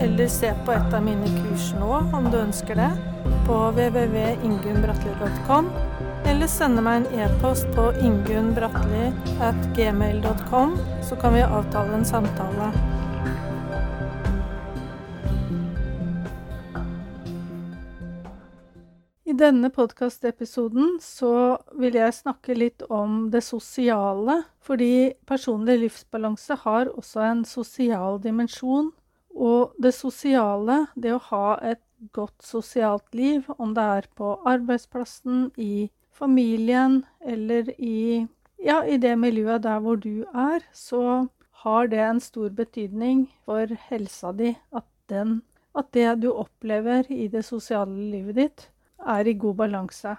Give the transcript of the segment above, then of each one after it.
eller se på et av mine kurs nå om du ønsker det, på www.ingunnbratli.com, eller sende meg en e-post på ingunnbratli.gmail.com, så kan vi avtale en samtale. I denne podkastepisoden så vil jeg snakke litt om det sosiale, fordi personlig livsbalanse har også en sosial dimensjon og det sosiale, det å ha et godt sosialt liv, om det er på arbeidsplassen, i familien eller i, ja, i det miljøet der hvor du er, så har det en stor betydning for helsa di at, den, at det du opplever i det sosiale livet ditt, er i god balanse.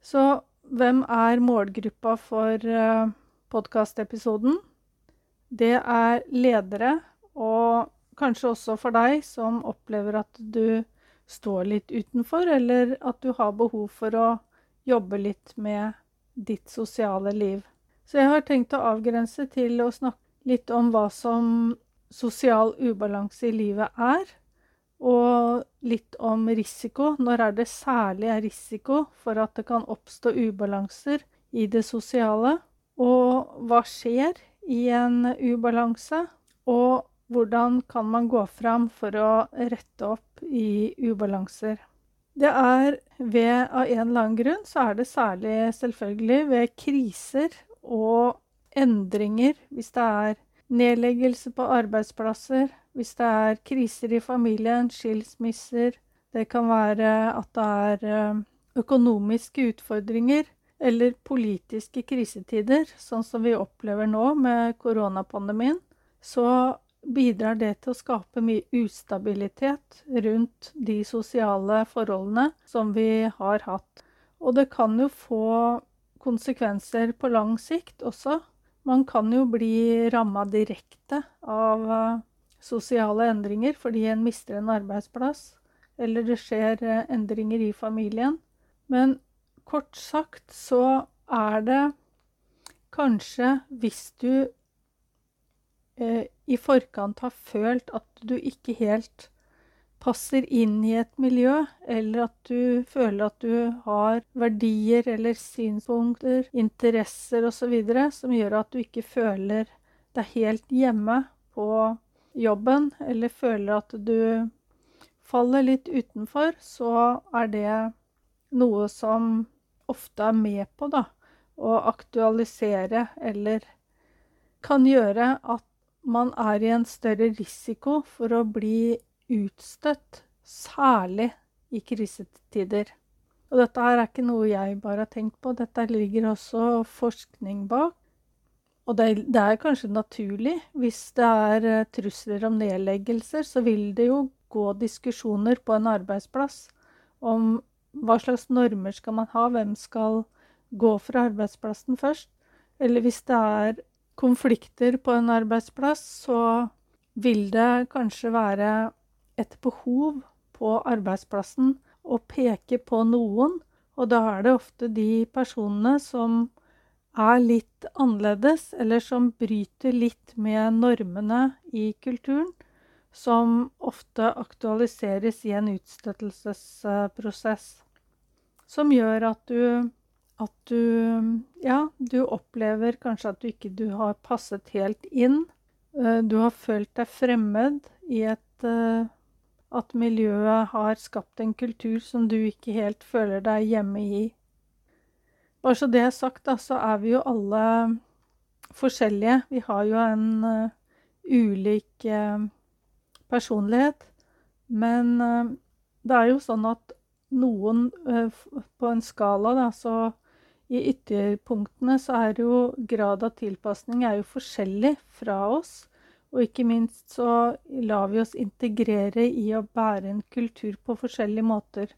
Så hvem er målgruppa for uh, podkastepisoden? Det er ledere og Kanskje også for deg som opplever at du står litt utenfor, eller at du har behov for å jobbe litt med ditt sosiale liv. Så jeg har tenkt å avgrense til å snakke litt om hva som sosial ubalanse i livet er, og litt om risiko. Når er det særlig er risiko for at det kan oppstå ubalanser i det sosiale? Og hva skjer i en ubalanse? Og hvordan kan man gå fram for å rette opp i ubalanser? Det er ved, av en eller annen grunn, så er det særlig selvfølgelig ved kriser og endringer, hvis det er nedleggelse på arbeidsplasser, hvis det er kriser i familien, skilsmisser, det kan være at det er eh, økonomiske utfordringer eller politiske krisetider, sånn som vi opplever nå med koronapandemien, så bidrar det til å skape mye ustabilitet rundt de sosiale forholdene som vi har hatt. Og det kan jo få konsekvenser på lang sikt også. Man kan jo bli ramma direkte av eh, sosiale endringer fordi en mister en arbeidsplass, eller det skjer eh, endringer i familien. Men kort sagt så er det kanskje hvis du eh, i forkant har følt at du ikke helt passer inn i et miljø, eller at du føler at du har verdier eller synspunkter, interesser osv. som gjør at du ikke føler deg helt hjemme på jobben, eller føler at du faller litt utenfor, så er det noe som ofte er med på da, å aktualisere eller kan gjøre at man er i en større risiko for å bli utstøtt, særlig i krisetider. Og dette her er ikke noe jeg bare har tenkt på, dette ligger også forskning bak. Og det er, kanskje naturlig. Hvis det er uh, trusler om nedleggelser, så vil det jo gå diskusjoner på en arbeidsplass om hva slags normer skal man ha, hvem skal gå fra arbeidsplassen først. Eller hvis det er konflikter på en arbeidsplass, så vil det kanskje være et behov på arbeidsplassen å peke på noen, og da er det ofte de personene som er litt annerledes, eller som bryter litt med normene i kulturen, som ofte aktualiseres i en utstøttelsesprosess. Som gjør at du at du Ja, du opplever kanskje at du ikke du har passet helt inn. Eh, du har følt deg fremmed i et eh, At miljøet har skapt en kultur som du ikke helt føler deg hjemme i. Bare så det er sagt, da, så er vi jo alle forskjellige. Vi har jo en uh, ulik personlighet. Men det er jo sånn at noen på en skala, da, så i ytterpunktene så er jo grad av tilpasning er jo forskjellig fra oss. Og ikke minst så lar vi oss integrere i å bære en kultur på forskjellige måter.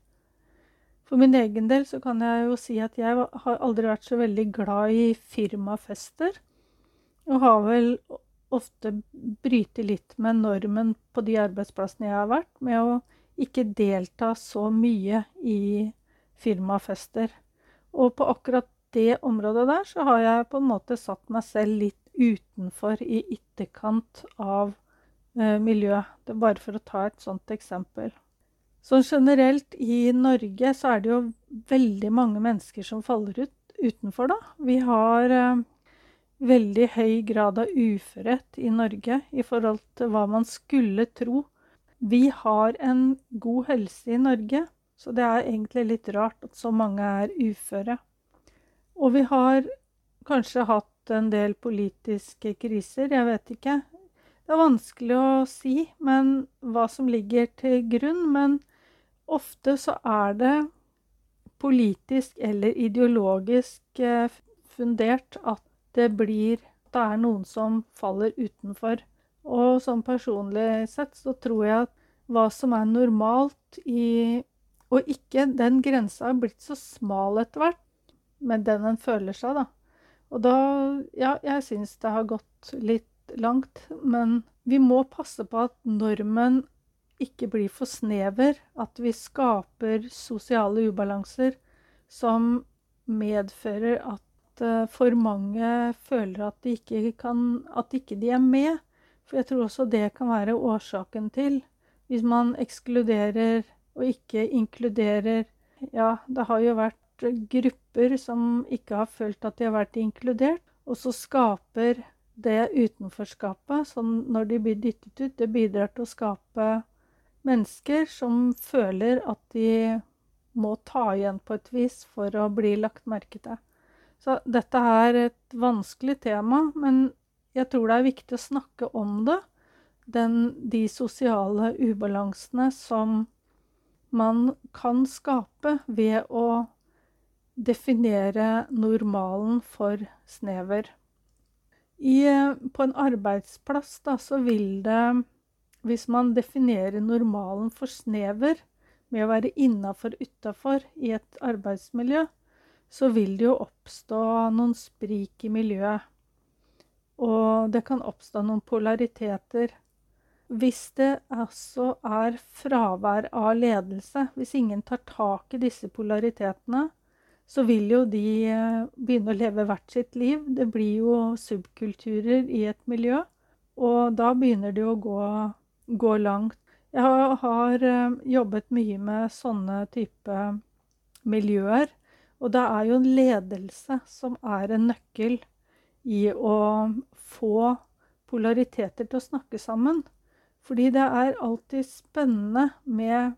For min egen del så kan jeg jo si at jeg har aldri vært så veldig glad i firmafester. Og har vel ofte bryte litt med normen på de arbeidsplassene jeg har vært, med å ikke delta så mye i firmafester. Og på akkurat det området der så har jeg på en måte satt meg selv litt utenfor, i ytterkant av eh, miljøet. Det er bare for å ta et sånt eksempel. Så generelt i Norge så er det jo veldig mange mennesker som faller ut utenfor, da. Vi har eh, veldig høy grad av uførhet i Norge i forhold til hva man skulle tro. Vi har en god helse i Norge, så det er egentlig litt rart at så mange er uføre. Og vi har kanskje hatt en del politiske kriser, jeg vet ikke. Det er vanskelig å si men hva som ligger til grunn, men ofte så er det politisk eller ideologisk eh, fundert at det blir det er noen som faller utenfor. Og sånn personlig sett så tror jeg at hva som er normalt i Og ikke Den grensa har blitt så smal etter hvert, med den en føler seg, da. Og da Ja, jeg syns det har gått litt langt, men vi må passe på at normen ikke blir for snever. At vi skaper sosiale ubalanser som medfører at uh, for mange føler at de ikke kan At ikke de er med. For jeg tror også det kan være årsaken til. Hvis man ekskluderer og ikke inkluderer Ja, det har jo vært grupper som ikke har følt at de har vært inkludert. Og så skaper det utenforskapet, som når de blir dyttet ut, det bidrar til å skape mennesker som føler at de må ta igjen på et vis for å bli lagt merke til. Så dette er et vanskelig tema, men jeg tror det er viktig å snakke om det. Den, de sosiale ubalansene som man kan skape ved å definere normalen for snever. I, på en arbeidsplass da, så vil det, hvis man definerer normalen for snever med å være innafor utafor i et arbeidsmiljø, så vil det jo oppstå noen sprik i miljøet. Og det kan oppstå noen polariteter. Hvis det altså er fravær av ledelse, hvis ingen tar tak i disse polaritetene, så vil jo de eh, begynne å leve hvert sitt liv. Det blir jo subkulturer i et miljø, og da begynner det å gå, gå langt. Jeg har, eh, jobbet mye med sånne type miljøer, og det er jo ledelse som er en nøkkel i å få polariteter til å snakke sammen. Fordi det er alltid spennende med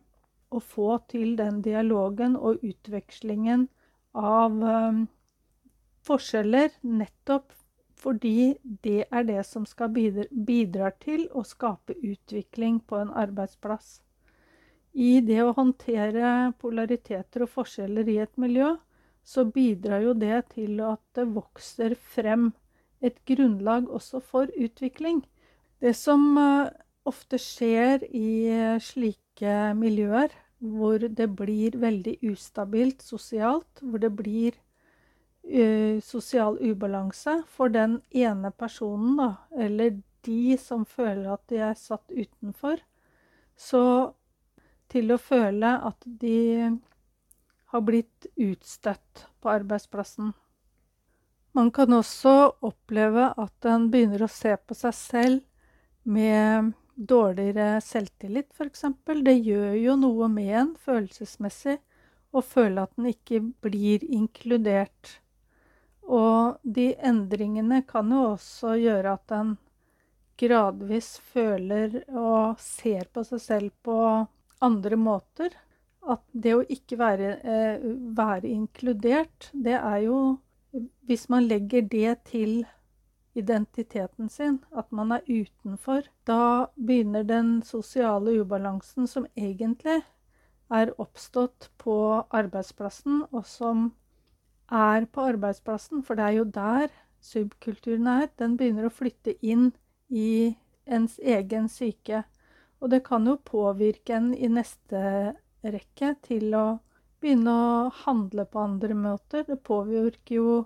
å få til den dialogen og utvekslingen av um, forskjeller, nettopp fordi det er det som skal bidra, bidrar til å skape utvikling på en arbeidsplass. I det å håndtere polariteter og forskjeller i et miljø, så bidrar jo det til at det vokser frem et grunnlag også for utvikling. Det som uh, ofte skjer i slike miljøer, hvor det blir veldig ustabilt sosialt, hvor det blir uh, sosial ubalanse for den ene personen, da, eller de som føler at de er satt utenfor. Så til å føle at de har blitt utstøtt på arbeidsplassen. Man kan også oppleve at en begynner å se på seg selv med dårligere selvtillit, f.eks. Det gjør jo noe med en følelsesmessig å føle at en ikke blir inkludert. Og de endringene kan jo også gjøre at en gradvis føler og ser på seg selv på andre måter. At det å ikke være, eh, være inkludert, det er jo Hvis man legger det til identiteten sin, at man er utenfor, da begynner den sosiale ubalansen som egentlig er oppstått på arbeidsplassen, og som er på arbeidsplassen, for det er jo der subkulturen er, den begynner å flytte inn i ens egen syke. Og det kan jo påvirke en i neste rekke til å begynne å handle på andre måter. Det påvirker jo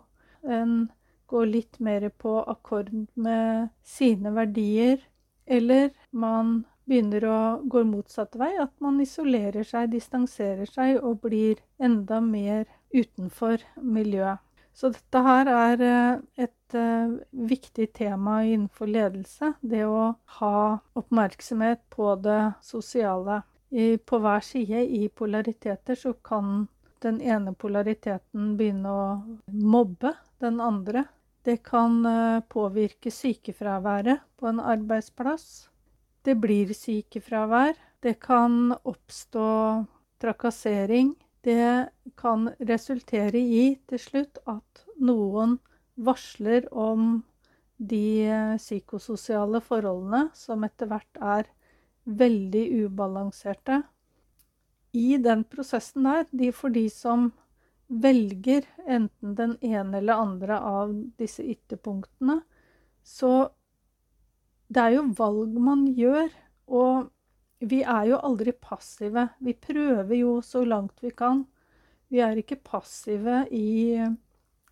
en gå litt mer på akkord med sine verdier. Eller man begynner å gå motsatt vei, at man isolerer seg, distanserer seg og blir enda mer utenfor miljøet. Så dette her er eh, et uh, viktig tema innenfor ledelse. Det å ha oppmerksomhet på det sosiale. På hver side i polariteter så kan den ene polariteten begynne å mobbe den andre. Det kan uh, påvirke sykefraværet på en arbeidsplass. Det blir sykefravær. Det kan oppstå trakassering det kan resultere i til slutt at noen varsler om de psykososiale forholdene som etter hvert er veldig ubalanserte. I den prosessen der, de for de som velger enten den ene eller andre av disse ytterpunktene, så det er jo valg man gjør. Og vi er jo aldri passive. Vi prøver jo så langt vi kan. Vi er ikke passive i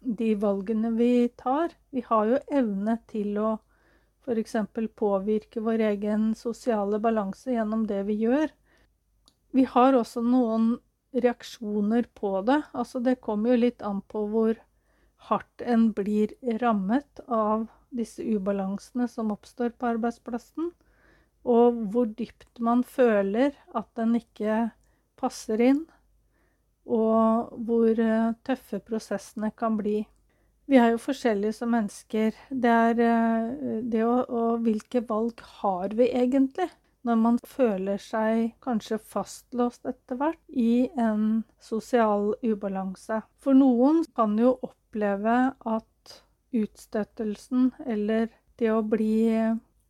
de valgene vi tar. Vi har jo evne til å f.eks. påvirke vår egen sosiale balanse gjennom det vi gjør. Vi har også noen reaksjoner på det. Altså det kommer jo litt an på hvor hardt en blir rammet av disse ubalansene som oppstår på arbeidsplassen og hvor dypt man føler at den ikke passer inn, og hvor eh, tøffe prosessene kan bli. Vi er jo forskjellige som mennesker. Det er eh, det å, og hvilke valg har vi egentlig? Når man føler seg kanskje fastlåst etter hvert i en sosial ubalanse. For noen kan jo oppleve at utstøtelsen eller det å bli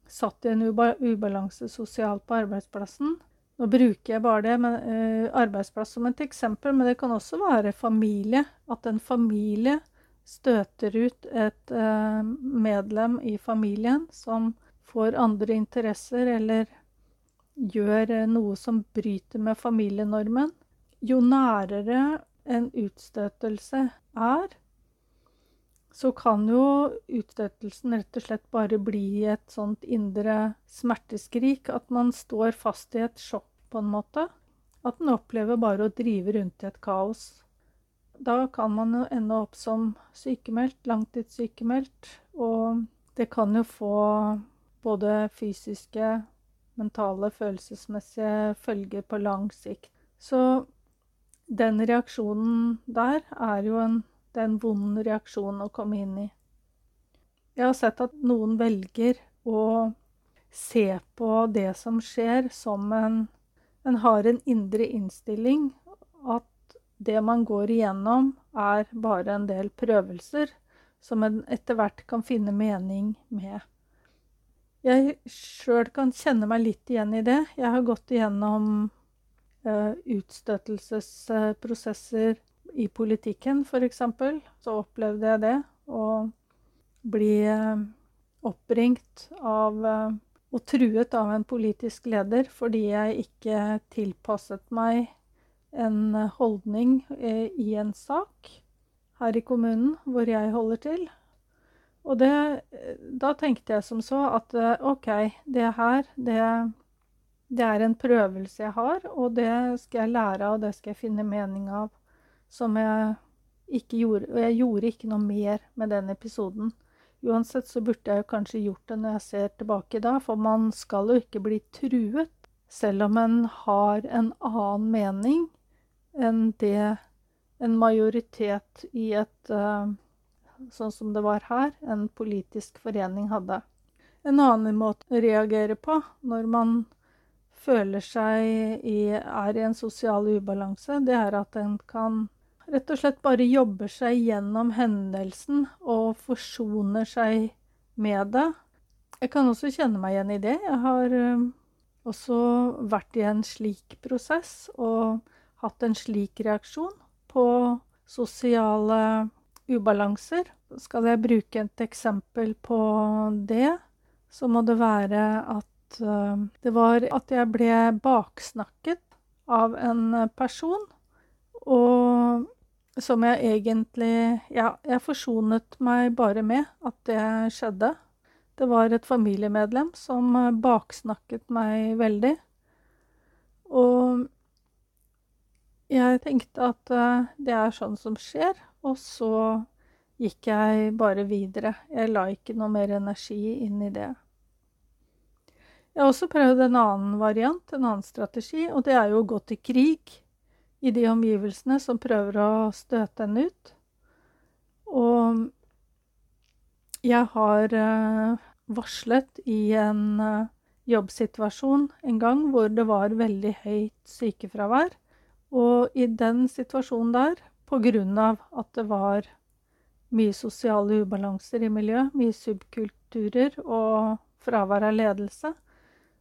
satt i en ubalanse sosialt på arbeidsplassen. Nå bruker jeg bare det, men, uh, arbeidsplass som et eksempel, men det kan også være familie. At en familie støter ut et uh, medlem i familien som får andre interesser, eller gjør uh, noe som bryter med familienormen. Jo nærere en utstøtelse er, så kan jo utstøtelsen rett og slett bare bli et sånt indre smerteskrik. At man står fast i et sjokk, på en måte. At man opplever bare å drive rundt i et kaos. Da kan man jo ende opp som sykemeldt, langtidssykemeldt. Og det kan jo få både fysiske, mentale, følelsesmessige følger på lang sikt. Så den reaksjonen der er jo en det er en vond reaksjon å komme inn i. Jeg har sett at noen velger å se på det som skjer, som en En har en indre innstilling at det man går igjennom, er bare en del prøvelser som en etter hvert kan finne mening med. Jeg sjøl kan kjenne meg litt igjen i det. Jeg har gått igjennom uh, utstøtelsesprosesser i politikken, f.eks., så opplevde jeg det. Å bli uh, oppringt av uh, og truet av en politisk leder fordi jeg ikke tilpasset meg en holdning i en sak her i kommunen hvor jeg holder til. Og det, da tenkte jeg som så at OK, det her, det, det er en prøvelse jeg har, og det skal jeg lære av, og det skal jeg finne mening av som jeg ikke gjorde. Og jeg gjorde ikke noe mer med den episoden. Uansett så burde jeg jo kanskje gjort det når jeg ser tilbake da, for man skal jo ikke bli truet, selv om en har en annen mening enn det en majoritet i et uh, Sånn som det var her, en politisk forening hadde. En annen måte å reagere på når man føler seg i, er i en sosial ubalanse, det er at en kan rett og slett bare jobber seg gjennom hendelsen og forsoner seg med det. Jeg kan også kjenne meg igjen i det. Jeg har uh, også vært i en slik prosess og hatt en slik reaksjon på sosiale ubalanser. Skal jeg bruke et eksempel på det, så må det være at uh, det var at jeg ble baksnakket av en person. Og som jeg egentlig Ja, jeg forsonet meg bare med at det skjedde. Det var et familiemedlem som baksnakket meg veldig. Og jeg tenkte at uh, det er sånn som skjer, og så gikk jeg bare videre. Jeg la ikke noe mer energi inn i det. Jeg har også prøvd en annen variant, en annen strategi, og det er jo å gå til krig i de omgivelsene som prøver å støte en ut. Og jeg har uh, varslet i en uh, jobbsituasjon en gang hvor det var veldig høyt sykefravær. Og i den situasjonen der, av at det var mye sosiale ubalanser i miljøet, mye subkulturer og fravær av ledelse.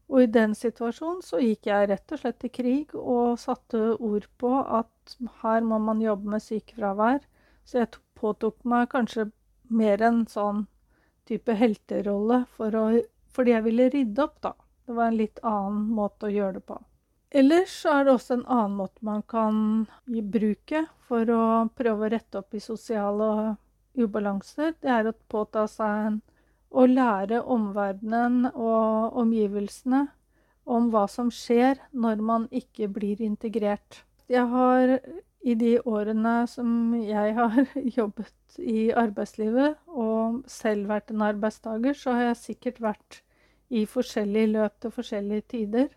Og i den situasjonen så gikk jeg rett og slett til krig og satte ord på at her må man jobbe med sykefravær. Så jeg påtok meg kanskje mer en sånn type helterolle for å, fordi jeg ville rydde opp, da. Det var en litt annen måte å gjøre det på. Ellers er det også en annen måte man kan bruke for å prøve å rette opp i sosiale ubalanser, det er å påta seg en å lære omverdenen og omgivelsene om hva som skjer når man ikke blir integrert. Jeg har i de årene som jeg har jobbet i arbeidslivet og selv vært en arbeidstaker, så har jeg sikkert vært i forskjellige løp til forskjellige tider.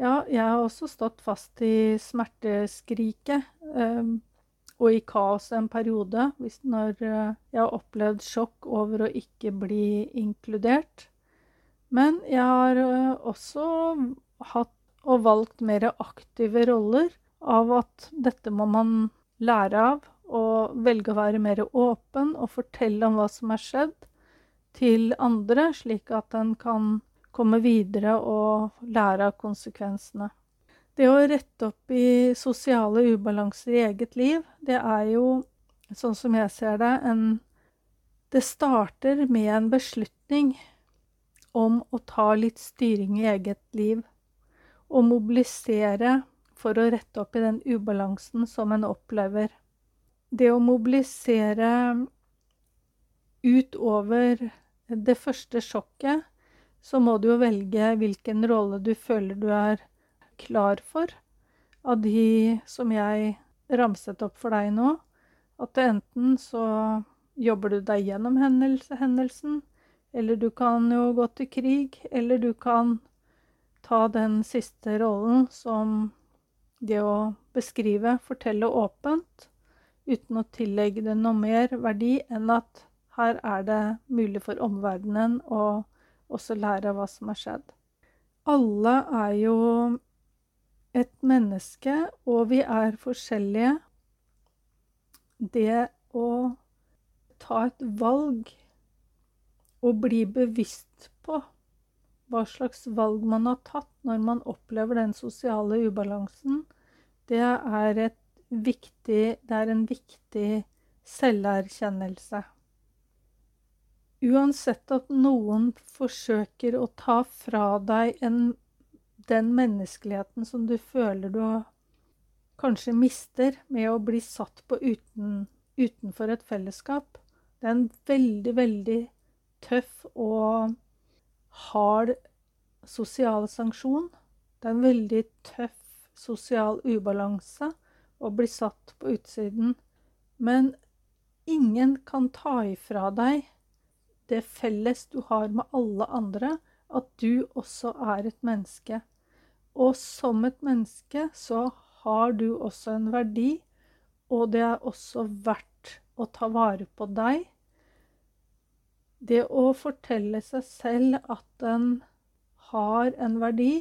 Ja, jeg har også stått fast i smerteskriket. Um, og i kaos en periode, når eh, jeg har opplevd sjokk over å ikke bli inkludert. Men jeg har eh, også hatt og valgt mer aktive roller av at dette må man lære av, og velge å være mer åpen og fortelle om hva som er skjedd, til andre, slik at en kan komme videre og lære av konsekvensene. Det å rette opp i sosiale ubalanser i eget liv, det er jo, sånn som jeg ser det, en Det starter med en beslutning om å ta litt styring i eget liv. Og mobilisere for å rette opp i den ubalansen som en opplever. Det å mobilisere utover det første sjokket, så må du jo velge hvilken rolle du føler du er klar for av de som jeg ramset opp for deg nå. At enten så jobber du deg gjennom hendelsen, eller du kan jo gå til krig, eller du kan ta den siste rollen som det å beskrive, fortelle åpent, uten å tillegge det noe mer verdi enn at her er det mulig for omverdenen å også lære hva som har skjedd. Alle er jo et menneske, og vi er forskjellige. Det å ta et valg og bli bevisst på hva slags valg man har tatt når man opplever den sosiale ubalansen, det er, viktig, det er en viktig selverkjennelse. Uansett at noen forsøker å ta fra deg en den menneskeligheten som du føler du kanskje mister med å bli satt på uten, utenfor et fellesskap. Det er en veldig, veldig tøff og hard sosial sanksjon. Det er en veldig tøff sosial ubalanse å bli satt på utsiden. Men ingen kan ta ifra deg det felles du har med alle andre, at du også er et menneske. Og som et menneske så har du også en verdi, og det er også verdt å ta vare på deg. Det å fortelle seg selv at en har en verdi,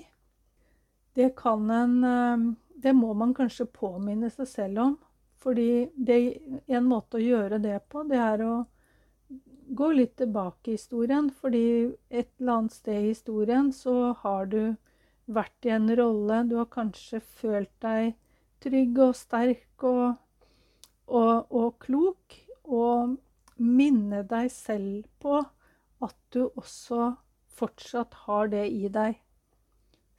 det kan en eh, Det må man kanskje påminne seg selv om. Fordi det, en måte å gjøre det på, det er å gå litt tilbake i historien. Fordi et eller annet sted i historien så har du vært i en rolle. Du har kanskje følt deg trygg og sterk og, og, og klok. Og minne deg selv på at du også fortsatt har det i deg,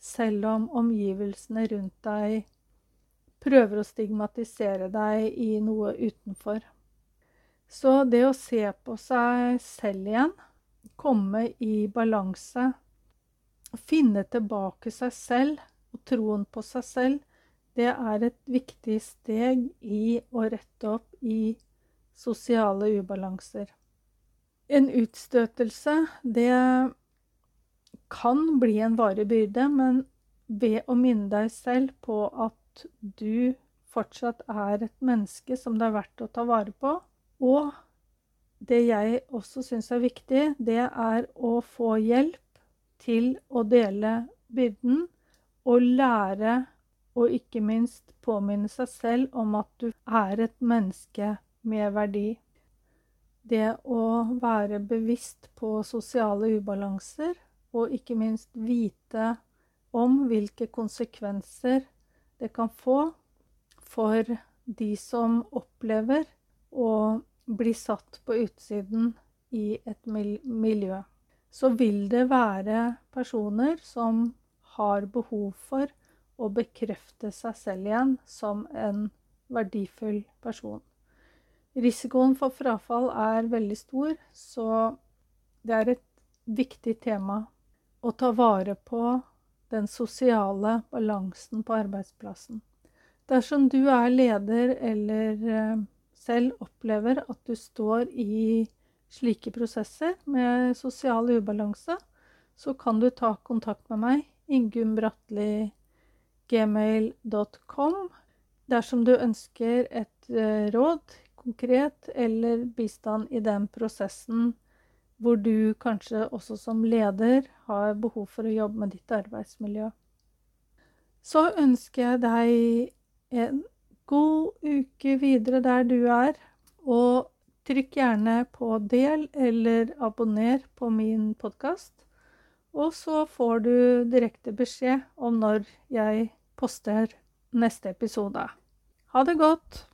selv om omgivelsene rundt deg prøver å stigmatisere deg i noe utenfor. Så det å se på seg selv igjen, komme i balanse, finne tilbake seg selv og troen på seg selv, det er et viktig steg i å rette opp i sosiale ubalanser. En utstøtelse, det kan bli en varig byrde, men ved å minne deg selv på at du fortsatt er et menneske som det er verdt å ta vare på, og det jeg også syns er viktig, det er å få hjelp til å dele byrden og lære og ikke minst påminne seg selv om at du er et menneske med verdi. Det å være bevisst på sosiale ubalanser og ikke minst vite om hvilke konsekvenser det kan få for de som opplever å bli satt på utsiden i et miljø. Så vil det være personer som har behov for å bekrefte seg selv igjen som en verdifull person. Risikoen for frafall er veldig stor, så det er et viktig tema å ta vare på den sosiale balansen på arbeidsplassen. Dersom du er leder eller eh, selv opplever at du står i slike prosesser med sosial ubalanse, så kan du ta kontakt med meg, Ingunn Bratli dersom du ønsker et eh, råd konkret eller bistand i den prosessen hvor du kanskje også som leder har behov for å jobbe med ditt arbeidsmiljø. Så ønsker jeg deg en god uke videre der du er, og trykk gjerne på del eller abonner på min podkast. Og så får du direkte beskjed om når jeg poster neste episode. Ha det godt!